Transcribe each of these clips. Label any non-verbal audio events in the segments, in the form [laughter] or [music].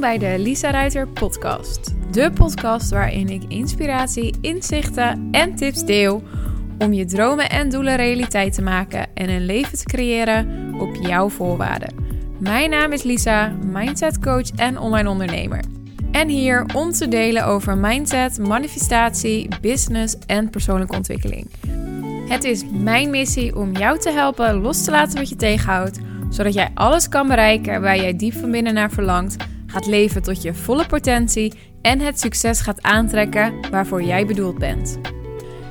Bij de Lisa Ruiter Podcast. De podcast waarin ik inspiratie, inzichten en tips deel om je dromen en doelen realiteit te maken en een leven te creëren op jouw voorwaarden. Mijn naam is Lisa, mindset coach en online ondernemer. En hier om te delen over mindset, manifestatie, business en persoonlijke ontwikkeling. Het is mijn missie om jou te helpen los te laten wat je tegenhoudt, zodat jij alles kan bereiken waar jij diep van binnen naar verlangt, gaat leven tot je volle potentie en het succes gaat aantrekken waarvoor jij bedoeld bent.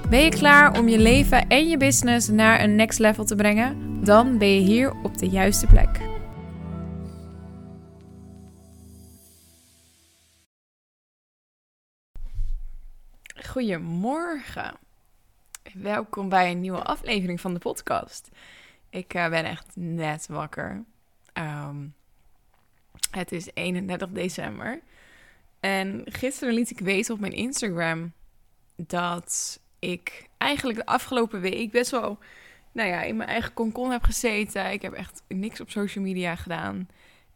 Ben je klaar om je leven en je business naar een next level te brengen? Dan ben je hier op de juiste plek. Goedemorgen. Welkom bij een nieuwe aflevering van de podcast. Ik uh, ben echt net wakker. Um, het is 31 december. En gisteren liet ik weten op mijn Instagram dat ik eigenlijk de afgelopen week best wel nou ja, in mijn eigen konkon heb gezeten. Ik heb echt niks op social media gedaan.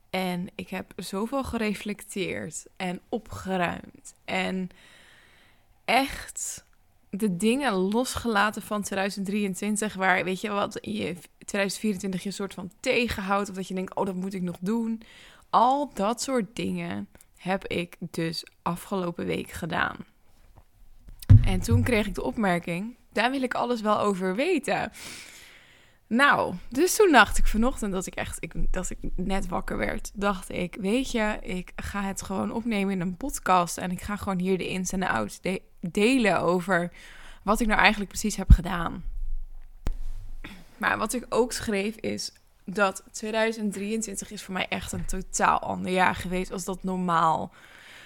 En ik heb zoveel gereflecteerd en opgeruimd. En echt de dingen losgelaten van 2023, waar weet je wat je 2024 je soort van tegenhoudt, of dat je denkt, oh dat moet ik nog doen. Al dat soort dingen heb ik dus afgelopen week gedaan. En toen kreeg ik de opmerking: daar wil ik alles wel over weten. Nou, dus toen dacht ik vanochtend dat ik echt, ik, dat ik net wakker werd, dacht ik, weet je, ik ga het gewoon opnemen in een podcast en ik ga gewoon hier de ins en de outs delen over wat ik nou eigenlijk precies heb gedaan. Maar wat ik ook schreef is dat 2023 is voor mij echt een totaal ander jaar geweest als dat normaal,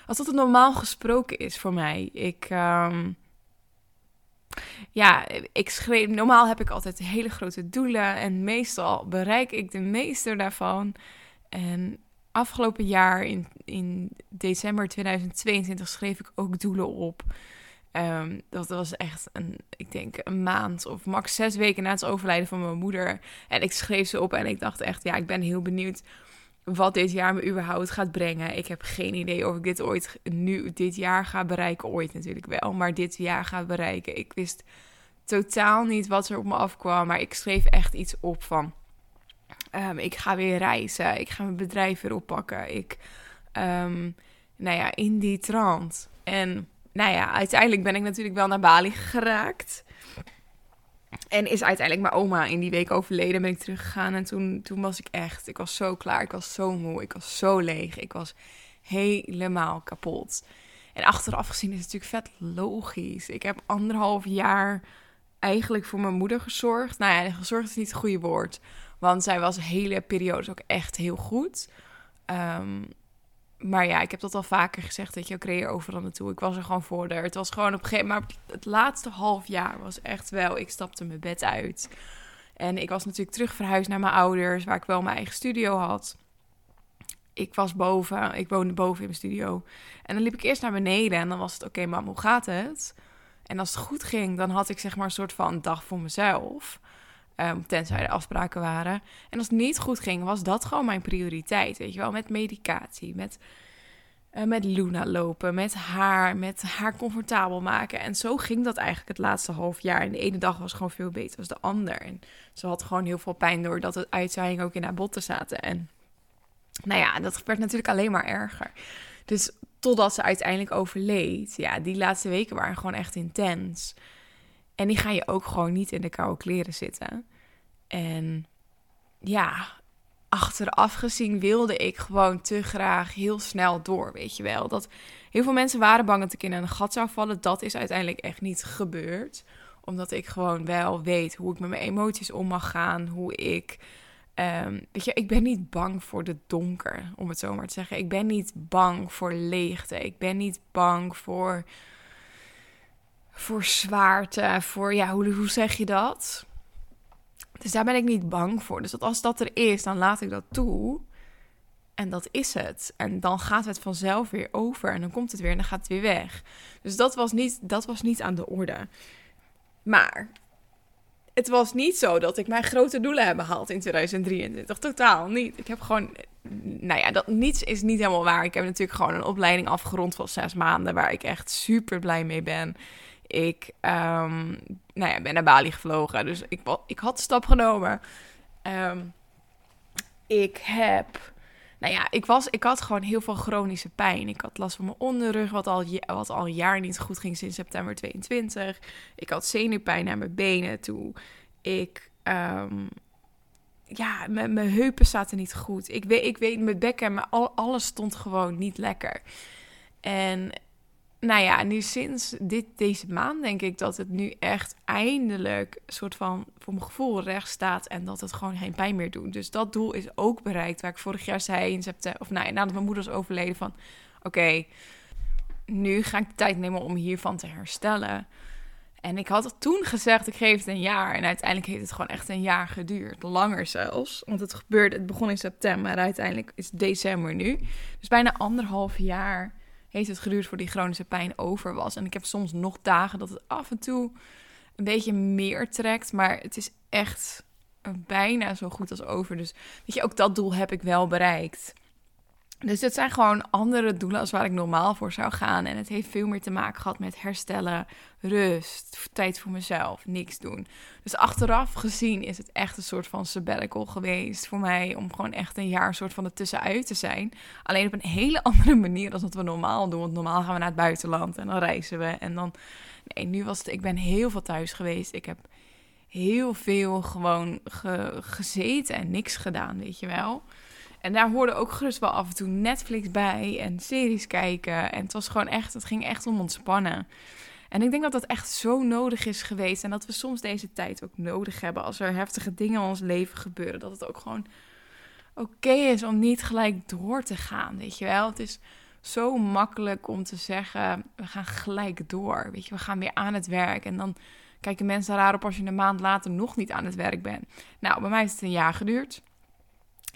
als dat het normaal gesproken is voor mij. Ik, um, ja, ik schreef, normaal heb ik altijd hele grote doelen en meestal bereik ik de meeste daarvan. En afgelopen jaar in, in december 2022 schreef ik ook doelen op. Um, dat was echt een, ik denk, een maand of max zes weken na het overlijden van mijn moeder. En ik schreef ze op en ik dacht echt, ja, ik ben heel benieuwd wat dit jaar me überhaupt gaat brengen. Ik heb geen idee of ik dit ooit nu dit jaar ga bereiken. Ooit natuurlijk wel, maar dit jaar ga bereiken. Ik wist totaal niet wat er op me afkwam, maar ik schreef echt iets op van... Um, ik ga weer reizen, ik ga mijn bedrijf weer oppakken. Ik, um, nou ja, in die trant. En nou ja, uiteindelijk ben ik natuurlijk wel naar Bali geraakt. En is uiteindelijk mijn oma in die week overleden. Ben ik teruggegaan. En toen, toen was ik echt. Ik was zo klaar. Ik was zo moe. Ik was zo leeg. Ik was helemaal kapot. En achteraf gezien is het natuurlijk vet logisch. Ik heb anderhalf jaar eigenlijk voor mijn moeder gezorgd. Nou ja, gezorgd is niet het goede woord. Want zij was hele periode ook echt heel goed. Um, maar ja, ik heb dat al vaker gezegd, dat je, ook reed overal naartoe. Ik was er gewoon voor Het was gewoon op een gegeven moment, maar het laatste half jaar was echt wel, ik stapte mijn bed uit. En ik was natuurlijk terug verhuisd naar mijn ouders, waar ik wel mijn eigen studio had. Ik was boven, ik woonde boven in mijn studio. En dan liep ik eerst naar beneden en dan was het, oké okay, mam, hoe gaat het? En als het goed ging, dan had ik zeg maar een soort van dag voor mezelf. Um, tenzij er afspraken waren. En als het niet goed ging, was dat gewoon mijn prioriteit. Weet je wel, met medicatie, met, uh, met Luna lopen, met haar, met haar comfortabel maken. En zo ging dat eigenlijk het laatste half jaar. En de ene dag was gewoon veel beter dan de ander. En ze had gewoon heel veel pijn doordat het uitzaaiing ook in haar botten zaten. En nou ja, dat werd natuurlijk alleen maar erger. Dus totdat ze uiteindelijk overleed. Ja, die laatste weken waren gewoon echt intens. En die ga je ook gewoon niet in de koude kleren zitten. En ja, achteraf gezien wilde ik gewoon te graag heel snel door, weet je wel. Dat heel veel mensen waren bang dat ik in een gat zou vallen. Dat is uiteindelijk echt niet gebeurd. Omdat ik gewoon wel weet hoe ik met mijn emoties om mag gaan. Hoe ik. Um, weet je, ik ben niet bang voor de donker, om het zo maar te zeggen. Ik ben niet bang voor leegte. Ik ben niet bang voor voor zwaarte, voor ja, hoe, hoe zeg je dat? Dus daar ben ik niet bang voor. Dus als dat er is, dan laat ik dat toe. En dat is het. En dan gaat het vanzelf weer over. En dan komt het weer en dan gaat het weer weg. Dus dat was niet, dat was niet aan de orde. Maar het was niet zo dat ik mijn grote doelen heb behaald in 2023. Totaal niet. Ik heb gewoon, nou ja, dat niets is niet helemaal waar. Ik heb natuurlijk gewoon een opleiding afgerond van zes maanden, waar ik echt super blij mee ben. Ik um, nou ja, ben naar Bali gevlogen, dus ik, ik had stap genomen. Um, ik heb nou ja, ik, was, ik had gewoon heel veel chronische pijn. Ik had last van mijn onderrug, wat al, wat al een jaar niet goed ging sinds september 22. Ik had zenuwpijn aan mijn benen toe. Ik, um, ja, mijn, mijn heupen zaten niet goed. Ik weet, ik weet mijn bekken en mijn, alles stond gewoon niet lekker. En nou ja, nu sinds dit, deze maand denk ik dat het nu echt eindelijk soort van voor mijn gevoel recht staat en dat het gewoon geen pijn meer doet. Dus dat doel is ook bereikt waar ik vorig jaar zei in september, of nou nadat mijn moeder is overleden van oké, nu ga ik de tijd nemen om hiervan te herstellen. En ik had toen gezegd, ik geef het een jaar. En uiteindelijk heeft het gewoon echt een jaar geduurd. Langer zelfs. Want het gebeurde, het begon in september. Uiteindelijk is het december nu. Dus bijna anderhalf jaar heeft het geduurd voor die chronische pijn over was. En ik heb soms nog dagen dat het af en toe een beetje meer trekt. Maar het is echt bijna zo goed als over. Dus weet je, ook dat doel heb ik wel bereikt. Dus het zijn gewoon andere doelen als waar ik normaal voor zou gaan. En het heeft veel meer te maken gehad met herstellen, rust, tijd voor mezelf, niks doen. Dus achteraf gezien is het echt een soort van sabbatical geweest voor mij. Om gewoon echt een jaar soort van ertussenuit te zijn. Alleen op een hele [laughs] andere manier dan wat we normaal doen. Want normaal gaan we naar het buitenland en dan reizen we. En dan, nee, nu was het, ik ben heel veel thuis geweest. Ik heb heel veel gewoon gezeten en niks gedaan, weet je wel. En daar hoorde ook gerust wel af en toe Netflix bij en series kijken. En het was gewoon echt, het ging echt om ontspannen. En ik denk dat dat echt zo nodig is geweest. En dat we soms deze tijd ook nodig hebben als er heftige dingen in ons leven gebeuren. Dat het ook gewoon oké is om niet gelijk door te gaan. Weet je wel? Het is zo makkelijk om te zeggen: we gaan gelijk door. Weet je, we gaan weer aan het werk. En dan kijken mensen raar op als je een maand later nog niet aan het werk bent. Nou, bij mij is het een jaar geduurd.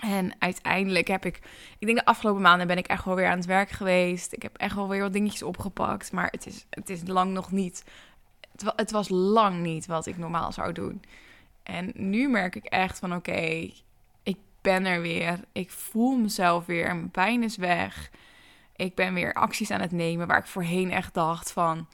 En uiteindelijk heb ik, ik denk de afgelopen maanden ben ik echt wel weer aan het werk geweest. Ik heb echt wel weer wat dingetjes opgepakt. Maar het is, het is lang nog niet, het, was lang niet wat ik normaal zou doen. En nu merk ik echt van oké, ik ben er weer. Ik voel mezelf weer. Mijn pijn is weg. Ik ben weer acties aan het nemen waar ik voorheen echt dacht van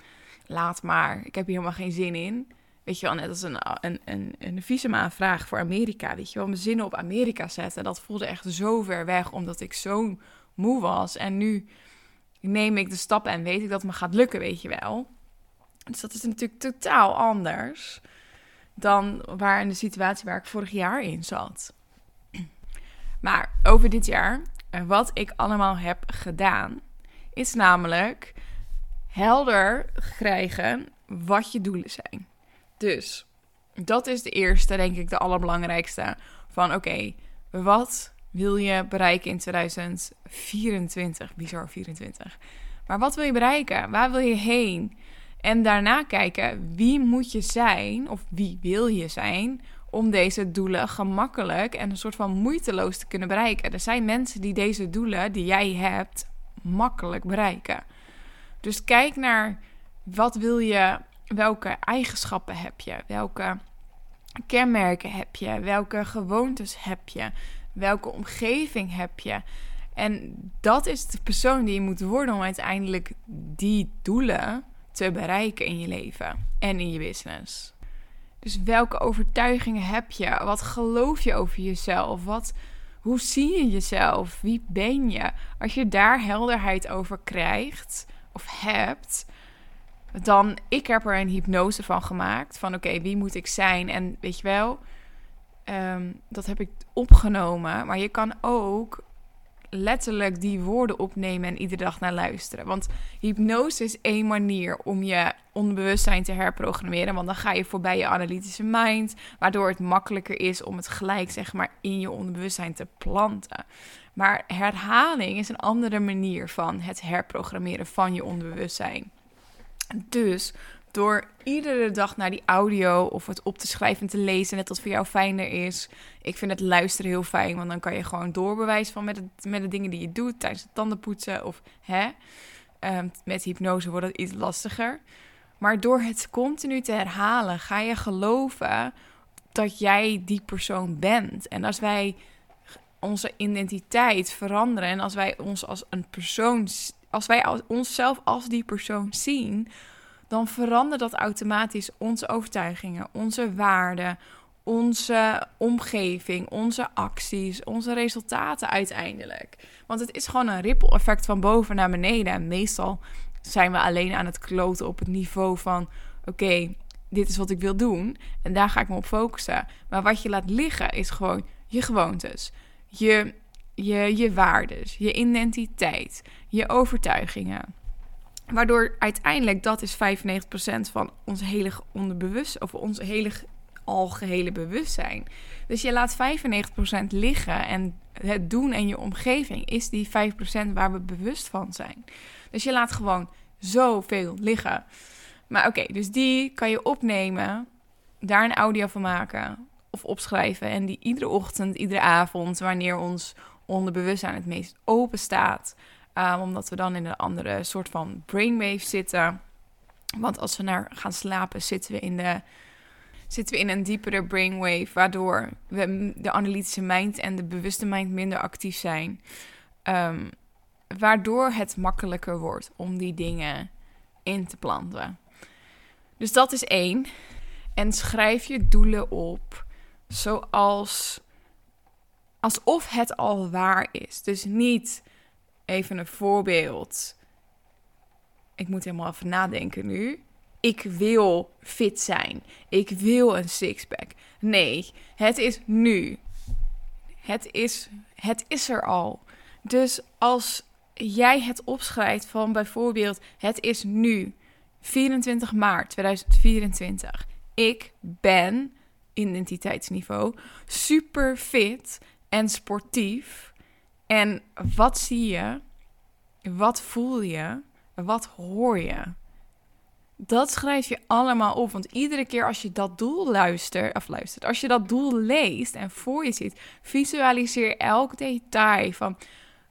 laat maar. Ik heb hier helemaal geen zin in. Weet je wel, net als een, een, een, een visumaanvraag voor Amerika. Weet je wel, mijn zinnen op Amerika zetten. Dat voelde echt zo ver weg, omdat ik zo moe was. En nu neem ik de stappen en weet ik dat het me gaat lukken, weet je wel. Dus dat is natuurlijk totaal anders dan waar in de situatie waar ik vorig jaar in zat. Maar over dit jaar, wat ik allemaal heb gedaan, is namelijk helder krijgen wat je doelen zijn. Dus dat is de eerste, denk ik, de allerbelangrijkste. Van oké, wat wil je bereiken in 2024? Bizar 24. Maar wat wil je bereiken? Waar wil je heen? En daarna kijken wie moet je zijn of wie wil je zijn om deze doelen gemakkelijk en een soort van moeiteloos te kunnen bereiken. Er zijn mensen die deze doelen die jij hebt makkelijk bereiken. Dus kijk naar wat wil je welke eigenschappen heb je? Welke kenmerken heb je? Welke gewoontes heb je? Welke omgeving heb je? En dat is de persoon die je moet worden om uiteindelijk die doelen te bereiken in je leven en in je business. Dus welke overtuigingen heb je? Wat geloof je over jezelf? Wat, hoe zie je jezelf? Wie ben je? Als je daar helderheid over krijgt of hebt, dan ik heb er een hypnose van gemaakt. Van oké, wie moet ik zijn? En weet je wel, ehm, dat heb ik opgenomen. Maar je kan ook letterlijk die woorden opnemen en iedere dag naar luisteren. Want hypnose is één manier om je onbewustzijn te herprogrammeren. Want dan ga je voorbij je analytische mind, waardoor het makkelijker is om het gelijk zeg maar in je onbewustzijn te planten. Maar herhaling is een andere manier van het herprogrammeren van je onbewustzijn. Dus door iedere dag naar die audio of het op te schrijven en te lezen, net wat voor jou fijner is. Ik vind het luisteren heel fijn, want dan kan je gewoon doorbewijzen van met, het, met de dingen die je doet tijdens het tandenpoetsen of hè. Um, met hypnose wordt het iets lastiger. Maar door het continu te herhalen, ga je geloven dat jij die persoon bent. En als wij onze identiteit veranderen en als wij ons als een persoon, als wij onszelf als die persoon zien, dan verandert dat automatisch onze overtuigingen, onze waarden, onze omgeving, onze acties, onze resultaten uiteindelijk. Want het is gewoon een ripple effect van boven naar beneden. En meestal zijn we alleen aan het kloten op het niveau van: oké, dit is wat ik wil doen en daar ga ik me op focussen. Maar wat je laat liggen is gewoon je gewoontes, je, je, je waardes, je identiteit, je overtuigingen. Waardoor uiteindelijk dat is 95% van ons hele onderbewust of ons hele algehele bewustzijn. Dus je laat 95% liggen en het doen en je omgeving is die 5% waar we bewust van zijn. Dus je laat gewoon zoveel liggen. Maar oké, dus die kan je opnemen, daar een audio van maken of opschrijven. En die iedere ochtend, iedere avond, wanneer ons onderbewustzijn het meest open staat. Um, omdat we dan in een andere soort van brainwave zitten. Want als we naar gaan slapen, zitten we in, de, zitten we in een diepere brainwave. Waardoor we de analytische mind en de bewuste mind minder actief zijn. Um, waardoor het makkelijker wordt om die dingen in te planten. Dus dat is één. En schrijf je doelen op zoals alsof het al waar is. Dus niet even een voorbeeld. Ik moet helemaal even nadenken nu. Ik wil fit zijn. Ik wil een sixpack. Nee, het is nu. Het is, het is er al. Dus als jij het opschrijft van bijvoorbeeld: Het is nu 24 maart 2024. Ik ben identiteitsniveau super fit en sportief. En wat zie je? Wat voel je? Wat hoor je? Dat schrijf je allemaal op. Want iedere keer als je dat doel luistert, of luistert, als je dat doel leest en voor je ziet, visualiseer elk detail van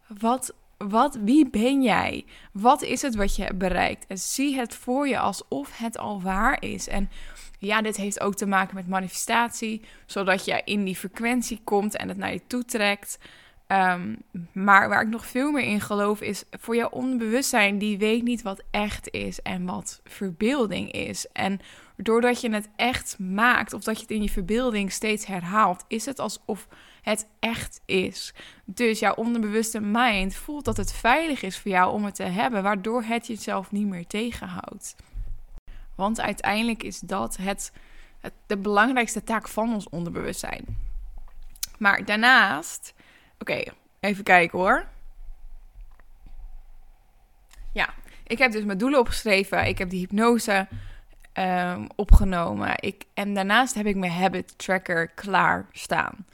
wat wat, wie ben jij? Wat is het wat je bereikt? En zie het voor je alsof het al waar is. En ja, dit heeft ook te maken met manifestatie, zodat je in die frequentie komt en het naar je toe trekt. Ehm, maar waar ik nog veel meer in geloof is voor jouw onbewustzijn, die weet niet wat echt is en wat verbeelding is. En doordat je het echt maakt of dat je het in je verbeelding steeds herhaalt, is het alsof het echt is. Dus jouw onderbewuste mind voelt dat het veilig is voor jou om het te hebben, waardoor het jezelf niet meer tegenhoudt. Want uiteindelijk is dat het, het de belangrijkste taak van ons onderbewustzijn. Maar daarnaast, oké, even kijken hoor. Ja, ik heb dus mijn doelen opgeschreven. Ik heb die hypnose um, opgenomen. Ik, en daarnaast heb ik mijn habit tracker klaar staan.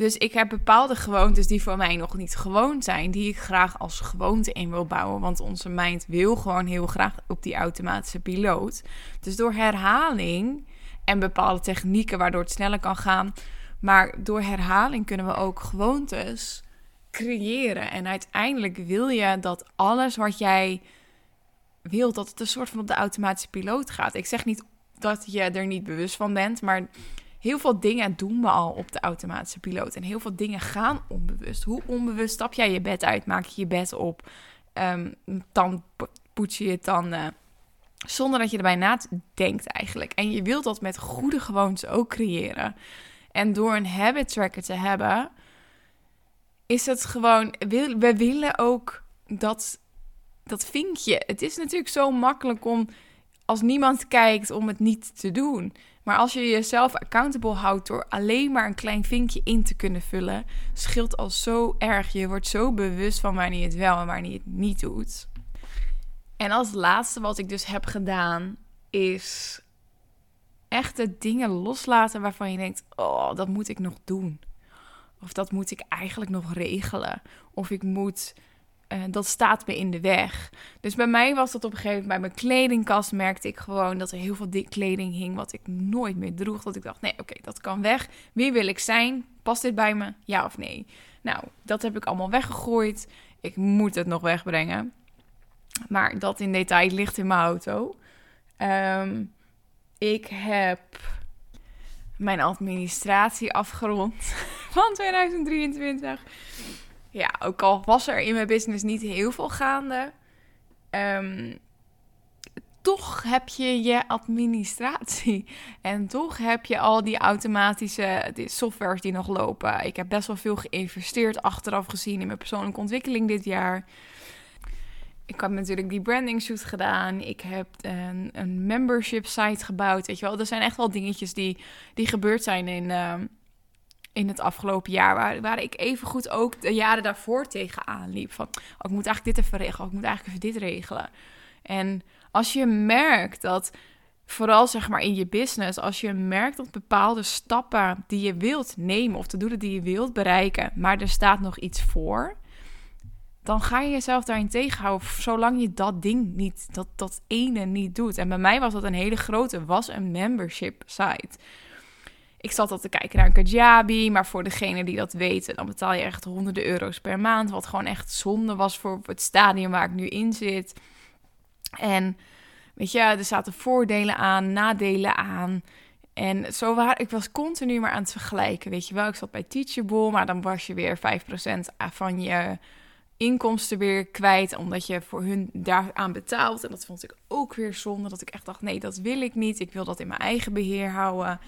Dus ik heb bepaalde gewoontes die voor mij nog niet gewoon zijn, die ik graag als gewoonte in wil bouwen. Want onze mind wil gewoon heel graag op die automatische piloot. Dus door herhaling en bepaalde technieken waardoor het sneller kan gaan. Maar door herhaling kunnen we ook gewoontes creëren. En uiteindelijk wil je dat alles wat jij wilt, dat het een soort van op de automatische piloot gaat. Ik zeg niet dat je er niet bewust van bent, maar heel veel dingen doen we al op de automatische piloot. En heel veel dingen gaan onbewust. Hoe onbewust stap jij je bed uit? Maak je je bed op? Um, dan poets je je tanden. Zonder dat je erbij nadenkt eigenlijk. En je wilt dat met goede gewoontes ook creëren. En door een habit tracker te hebben, is het gewoon. We willen ook dat, dat vinkje. Het is natuurlijk zo makkelijk om als niemand kijkt om het niet te doen. Maar als je jezelf accountable houdt door alleen maar een klein vinkje in te kunnen vullen, scheelt al zo erg. Je wordt zo bewust van wanneer je het wel en wanneer je het niet doet. En als laatste wat ik dus heb gedaan, is echt de dingen loslaten waarvan je denkt: oh, dat moet ik nog doen. Of dat moet ik eigenlijk nog regelen. Of ik moet uh, dat staat me in de weg. Dus bij mij was dat op een gegeven moment, bij mijn kledingkast merkte ik gewoon dat er heel veel dik kleding hing wat ik nooit meer droeg. Dat ik dacht, nee, oké, dat kan weg. Wie wil ik zijn? Past dit bij me? Ja of nee? Nou, dat heb ik allemaal weggegooid. Ik moet het nog wegbrengen. Maar dat in detail ligt in mijn auto. Um, ik heb mijn administratie afgerond [laughs] van 2023. Ja, ook al was er in mijn business niet heel veel gaande. Um, toch heb je je administratie. [laughs] En toch heb je al die automatische softwares die nog lopen. Ik heb best wel veel geïnvesteerd achteraf gezien in mijn persoonlijke ontwikkeling dit jaar. Ik heb natuurlijk die branding shoot gedaan. Ik heb een, een membership site gebouwd. Weet je wel, er zijn echt wel dingetjes die, die gebeurd zijn in, ehm, in het afgelopen jaar. Waar, waar ik even goed ook de jaren daarvoor tegenaan liep. Van, oh, ik moet eigenlijk dit even regelen. Oh, ik moet eigenlijk even dit regelen. En als je merkt dat, vooral zeg maar in je business, als je merkt dat bepaalde stappen die je wilt nemen of de doelen die je wilt bereiken, maar er staat nog iets voor, dan ga je jezelf daarin tegenhouden zolang je dat ding niet, dat, dat ene niet doet. En bij mij was dat een hele grote, was een membership site. Ik zat al te kijken naar een Kajabi, maar voor degene die dat weten, dan betaal je echt honderden euro's per maand, wat gewoon echt zonde was voor het stadium waar ik nu in zit. En weet je, er zaten voordelen aan, nadelen aan. En zo waar, ik was continu maar aan het vergelijken. Weet je wel, ik zat bij Teachable, maar dan was je weer 5% van je inkomsten weer kwijt, omdat je voor hun daaraan betaalt. En dat vond ik ook weer zonde, dat ik echt dacht, nee, dat wil ik niet. Ik wil dat in mijn eigen beheer houden.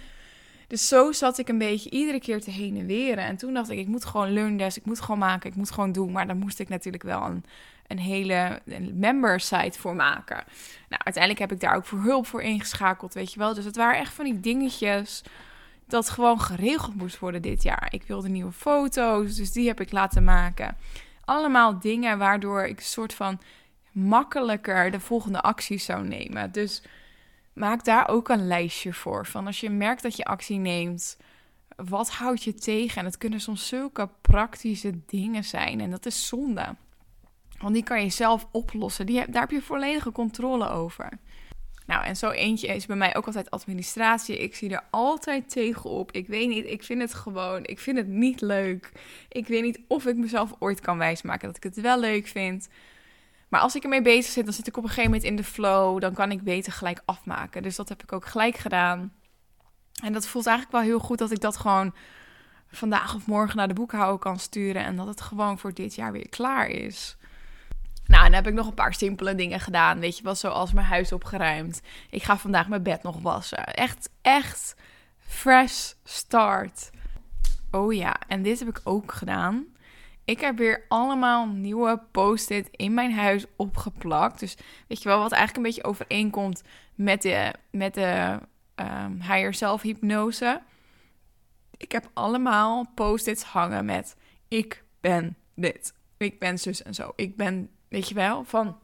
Dus zo zat ik een beetje iedere keer te heen en weren. En toen dacht ik, ik moet gewoon LearnDesk, ik moet gewoon maken, ik moet gewoon doen. Maar dan moest ik natuurlijk wel een een hele member site voor maken. Nou, uiteindelijk heb ik daar ook voor hulp voor ingeschakeld, weet je wel. Dus het waren echt van die dingetjes dat gewoon geregeld moest worden dit jaar. Ik wilde nieuwe foto's, dus die heb ik laten maken. Allemaal dingen waardoor ik een soort van makkelijker de volgende acties zou nemen. Dus maak daar ook een lijstje voor. Van als je merkt dat je actie neemt, wat houdt je tegen? En het kunnen soms zulke praktische dingen zijn. En dat is zonde. Want die kan je zelf oplossen. Die, daar heb je volledige controle over. Nou, en zo eentje is bij mij ook altijd administratie. Ik zie er altijd tegenop. Ik weet niet, ik vind het gewoon, ik vind het niet leuk. Ik weet niet of ik mezelf ooit kan wijsmaken dat ik het wel leuk vind. Maar als ik ermee bezig zit, dan zit ik op een gegeven moment in de flow. Dan kan ik beter gelijk afmaken. Dus dat heb ik ook gelijk gedaan. En dat voelt eigenlijk wel heel goed dat ik dat gewoon vandaag of morgen naar de boekhouder kan sturen. En dat het gewoon voor dit jaar weer klaar is. Nou, dan heb ik nog een paar simpele dingen gedaan. Weet je wel, zoals mijn huis opgeruimd. Ik ga vandaag mijn bed nog wassen. Echt, echt fresh start. Oh ja, en dit heb ik ook gedaan. Ik heb weer allemaal nieuwe post-it in mijn huis opgeplakt. Dus weet je wel, wat eigenlijk een beetje overeenkomt met de, met de um, higher self hypnose. Ik heb allemaal post-its hangen met ik ben dit. Ik ben zus en zo. Ik ben Weet je wel? Van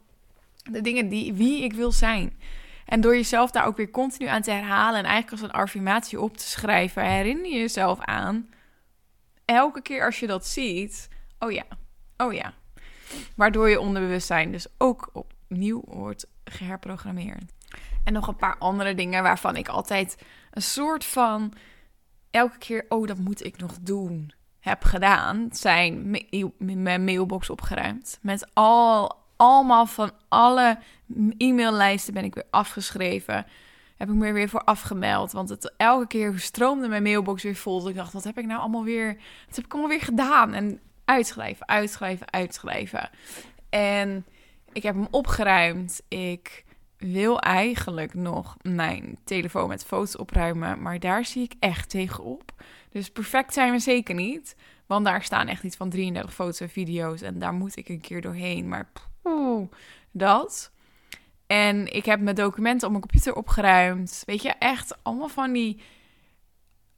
de dingen die, wie ik wil zijn. En door jezelf daar ook weer continu aan te herhalen en eigenlijk als een affirmatie op te schrijven, herinner je jezelf aan. Elke keer als je dat ziet, oh ja, oh ja. Waardoor je onderbewustzijn dus ook opnieuw wordt geherprogrammeerd. En nog een paar andere dingen waarvan ik altijd een soort van elke keer, oh, dat moet ik nog doen heb gedaan, zijn mijn mailbox opgeruimd. Met al, allemaal van alle e-maillijsten ben ik weer afgeschreven. Heb ik me weer voor afgemeld. Want het, elke keer stroomde mijn mailbox weer vol. Dus ik dacht, wat heb ik nou allemaal weer, wat heb ik allemaal weer gedaan? En uitschrijven, uitschrijven, uitschrijven. En ik heb hem opgeruimd. Ik wil eigenlijk nog mijn telefoon met foto's opruimen. Maar daar zie ik echt tegenop. Dus perfect zijn we zeker niet. Want daar staan echt iets van 33 foto's en video's. En daar moet ik een keer doorheen. Maar poeh, dat. En ik heb mijn documenten op mijn computer opgeruimd. Weet je, echt allemaal van die.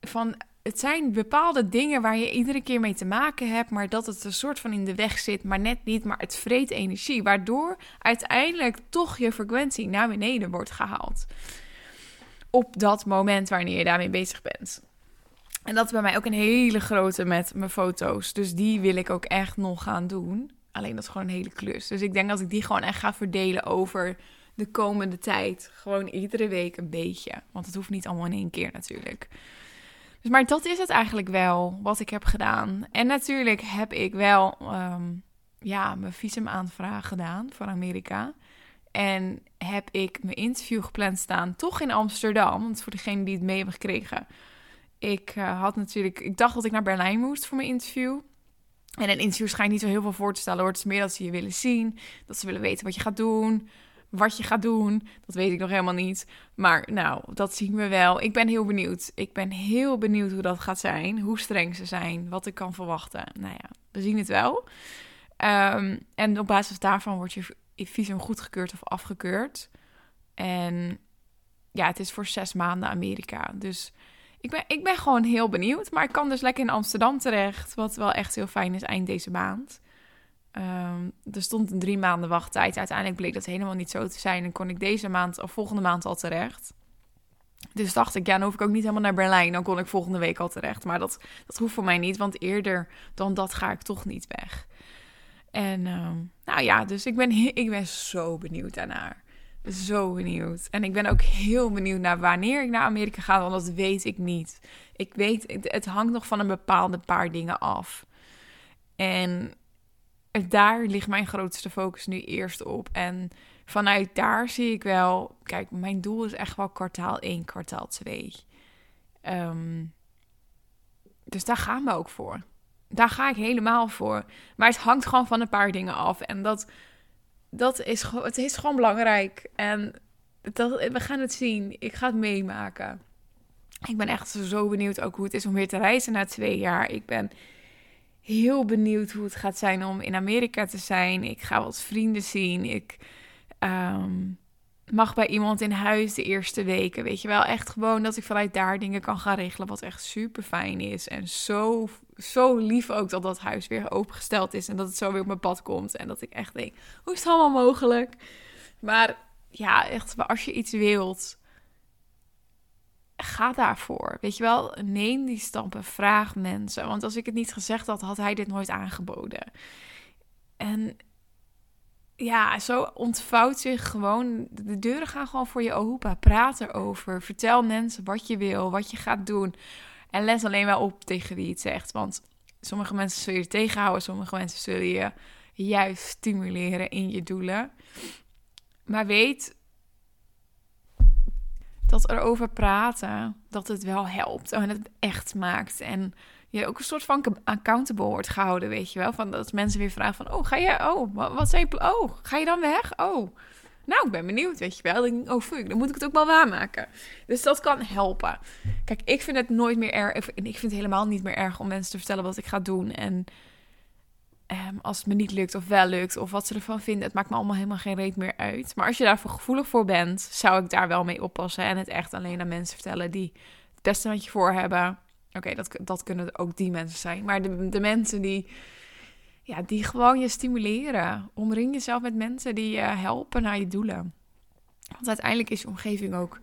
Van, het zijn bepaalde dingen waar je iedere keer mee te maken hebt. Maar dat het een soort van in de weg zit. Maar net niet. Maar het vreet energie. Waardoor uiteindelijk toch je frequentie naar beneden wordt gehaald. Op dat moment wanneer je daarmee bezig bent. En dat is bij mij ook een hele grote met mijn foto's. Dus die wil ik ook echt nog gaan doen. Alleen dat is gewoon een hele klus. Dus ik denk dat ik die gewoon echt ga verdelen over de komende tijd. Gewoon iedere week een beetje. Want het hoeft niet allemaal in één keer natuurlijk. Dus, maar dat is het eigenlijk wel wat ik heb gedaan. En natuurlijk heb ik wel um, ja, mijn visumaanvraag gedaan voor Amerika. En heb ik mijn interview gepland staan, toch in Amsterdam. Want voor degene die het mee hebben gekregen, Ik uh, had natuurlijk, ik dacht dat ik naar Berlijn moest voor mijn interview. En een interview schijnt niet zo heel veel voor te stellen hoor. Het is meer dat ze je willen zien, dat ze willen weten wat je gaat doen, wat je gaat doen. Dat weet ik nog helemaal niet. Maar nou, dat zien we wel. Ik ben heel benieuwd. Ik ben heel benieuwd hoe dat gaat zijn, hoe streng ze zijn, wat ik kan verwachten. Nou ja, we zien het wel. Um, en op basis daarvan wordt je visum goedgekeurd of afgekeurd. En ja, het is voor zes maanden Amerika. Dus ik ben, ik ben gewoon heel benieuwd. Maar ik kan dus lekker in Amsterdam terecht. Wat wel echt heel fijn is eind deze maand. Um, er stond een drie maanden wachttijd. Uiteindelijk bleek dat helemaal niet zo te zijn. En kon ik deze maand of volgende maand al terecht. Dus dacht ik, ja, dan hoef ik ook niet helemaal naar Berlijn. Dan kon ik volgende week al terecht. Maar dat, dat hoeft voor mij niet, want eerder dan dat ga ik toch niet weg. En uh, nou ja, dus ik ben, ik ben zo benieuwd daarnaar. Zo benieuwd. En ik ben ook heel benieuwd naar wanneer ik naar Amerika ga, want dat weet ik niet. Ik weet, het hangt nog van een bepaalde paar dingen af. En daar ligt mijn grootste focus nu eerst op. En vanuit daar zie ik wel, kijk, mijn doel is echt wel kwartaal 1, kwartaal 2. Um, ehm, dus daar gaan we ook voor. Daar ga ik helemaal voor. Maar het hangt gewoon van een paar dingen af. En dat, dat is, het is gewoon belangrijk. En dat, we gaan het zien. Ik ga het meemaken. Ik ben echt zo benieuwd ook hoe het is om weer te reizen na twee jaar. Ik ben heel benieuwd hoe het gaat zijn om in Amerika te zijn. Ik ga wat vrienden zien. Ik ehm, mag bij iemand in huis de eerste weken. Weet je wel, echt gewoon dat ik vanuit daar dingen kan gaan regelen. Wat echt super fijn is. En zo, zo lief ook dat dat huis weer opengesteld is. En dat het zo weer op mijn pad komt. En dat ik echt denk, hoe is het allemaal mogelijk? Maar ja, echt, als je iets wilt, ga daarvoor. Weet je wel, neem die stappen, vraag mensen. Want als ik het niet gezegd had, had hij dit nooit aangeboden. En ja, zo ontvouwt zich gewoon. De deuren gaan gewoon voor je open. Praat erover. Vertel mensen wat je wil, wat je gaat doen. En let alleen wel op tegen wie het zegt. Want sommige mensen zullen je tegenhouden, sommige mensen zullen je juist stimuleren in je doelen. Maar weet dat erover praten, dat het wel helpt en het echt maakt. En je ook een soort van accountable wordt gehouden, weet je wel. Van dat mensen weer vragen van, oh, ga je, oh, wat, zijn je, oh, ga je dan weg? Oh, nou, ik ben benieuwd, weet je wel. Oh fuck, dan moet ik het ook wel waarmaken. Dus dat kan helpen. Kijk, ik vind het nooit meer erg, ik vind het helemaal niet meer erg om mensen te vertellen wat ik ga doen. En um, als het me niet lukt of wel lukt, of wat ze ervan vinden, het maakt me allemaal helemaal geen reet meer uit. Maar als je daarvoor gevoelig voor bent, zou ik daar wel mee oppassen en het echt alleen aan mensen vertellen die het beste met je voor hebben. Oké, dat, dat kunnen ook die mensen zijn. Maar de, de mensen die, ja, die gewoon je stimuleren. Omring jezelf met mensen die je helpen naar je doelen. Want uiteindelijk is je omgeving ook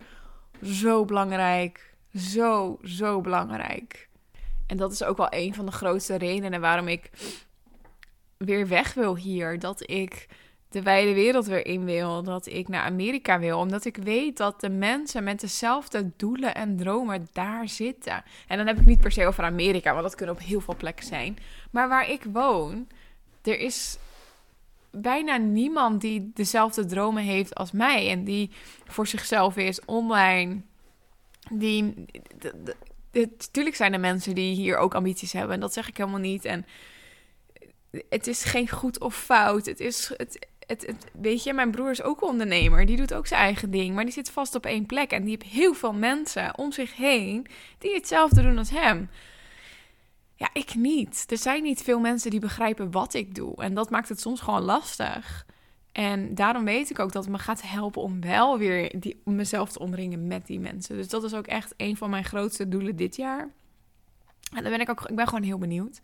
zo belangrijk. Zo, zo belangrijk. En dat is ook wel een van de grootste redenen waarom ik weer weg wil hier. Dat ik de wijde wereld weer in wil. Dat ik naar Amerika wil. Omdat ik weet dat de mensen met dezelfde doelen en dromen daar zitten. En dan heb ik niet per se over Amerika, want dat kunnen op heel veel plekken zijn. Maar waar ik woon, er is bijna niemand die dezelfde dromen heeft als mij. En die voor zichzelf is online. Die. Natuurlijk zijn er mensen die hier ook ambities hebben. En dat zeg ik helemaal niet. En het is geen goed of fout. Het is. Het, het, weet je, mijn broer is ook ondernemer. Die doet ook zijn eigen ding. Maar die zit vast op één plek. En die heeft heel veel mensen om zich heen die hetzelfde doen als hem. Ja, ik niet. Er zijn niet veel mensen die begrijpen wat ik doe. En dat maakt het soms gewoon lastig. En daarom weet ik ook dat het me gaat helpen om wel weer die, mezelf te omringen met die mensen. Dus dat is ook echt een van mijn grootste doelen dit jaar. En dan ben ik ook, ik ben gewoon heel benieuwd.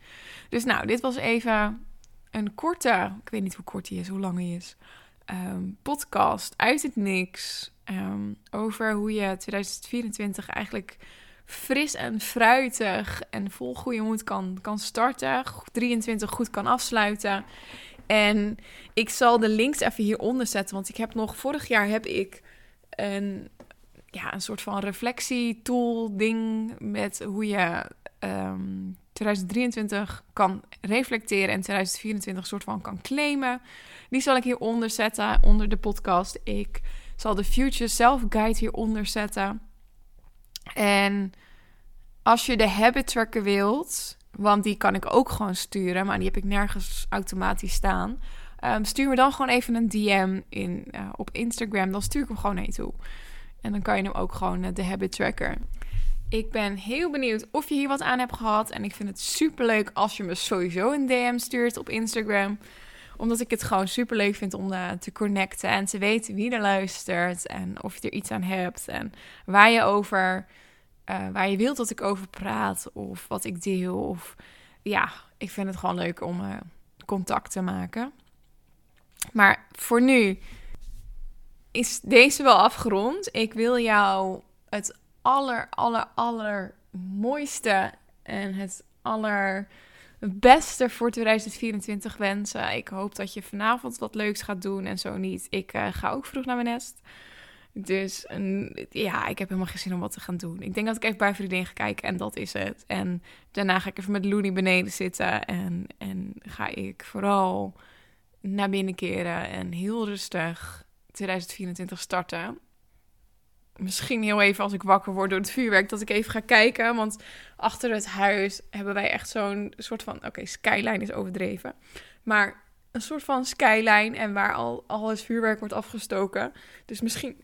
Dus nou, dit was even een korte, ik weet niet hoe kort die is, hoe lang die is, ehm, podcast uit het niks. Ehm, over hoe je 2024 eigenlijk fris en fruitig en vol goede moed kan, kan starten. 23 goed kan afsluiten. En ik zal de links even hieronder zetten. Want ik heb nog, vorig jaar heb ik een, ja, een soort van reflectietool ding met hoe je 2023 ehm, kan reflecteren en 2024 soort van kan claimen. Die zal ik hieronder zetten, onder de podcast. Ik zal de Future Self Guide hieronder zetten. En als je de habit tracker wilt, want die kan ik ook gewoon sturen, maar die heb ik nergens automatisch staan. Um, stuur me dan gewoon even een DM in, uh, op Instagram. Dan stuur ik hem gewoon je toe. En dan kan je hem ook gewoon uh, de habit tracker. Ik ben heel benieuwd of je hier wat aan hebt gehad. En ik vind het super leuk als je me sowieso een DM stuurt op Instagram. Omdat ik het gewoon super leuk vind om uh, te connecten en te weten wie er luistert. En of je er iets aan hebt. En waar je over, uh, waar je wilt dat ik over praat. Of wat ik deel. Of ja, ik vind het gewoon leuk om uh, contact te maken. Maar voor nu is deze wel afgerond. Ik wil jou het aller, aller, aller mooiste en het aller beste voor 2024 wensen. Ik hoop dat je vanavond wat leuks gaat doen en zo niet. Ik uh, ga ook vroeg naar mijn nest. Dus een, ja, ik heb helemaal geen zin om wat te gaan doen. Ik denk dat ik even bij vriendin ga kijken en dat is het. En daarna ga ik even met Looney beneden zitten en, en ga ik vooral naar binnen keren en heel rustig 2024 starten. Misschien heel even als ik wakker word door het vuurwerk, dat ik even ga kijken. Want achter het huis hebben wij echt zo'n soort van. Oké, skyline is overdreven. Maar een soort van skyline en waar al, al het vuurwerk wordt afgestoken. Dus misschien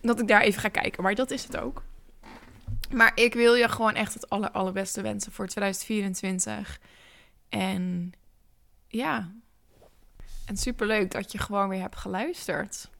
dat ik daar even ga kijken. Maar dat is het ook. Maar ik wil je gewoon echt het aller, allerbeste wensen voor 2024. En ja, en superleuk dat je gewoon weer hebt geluisterd.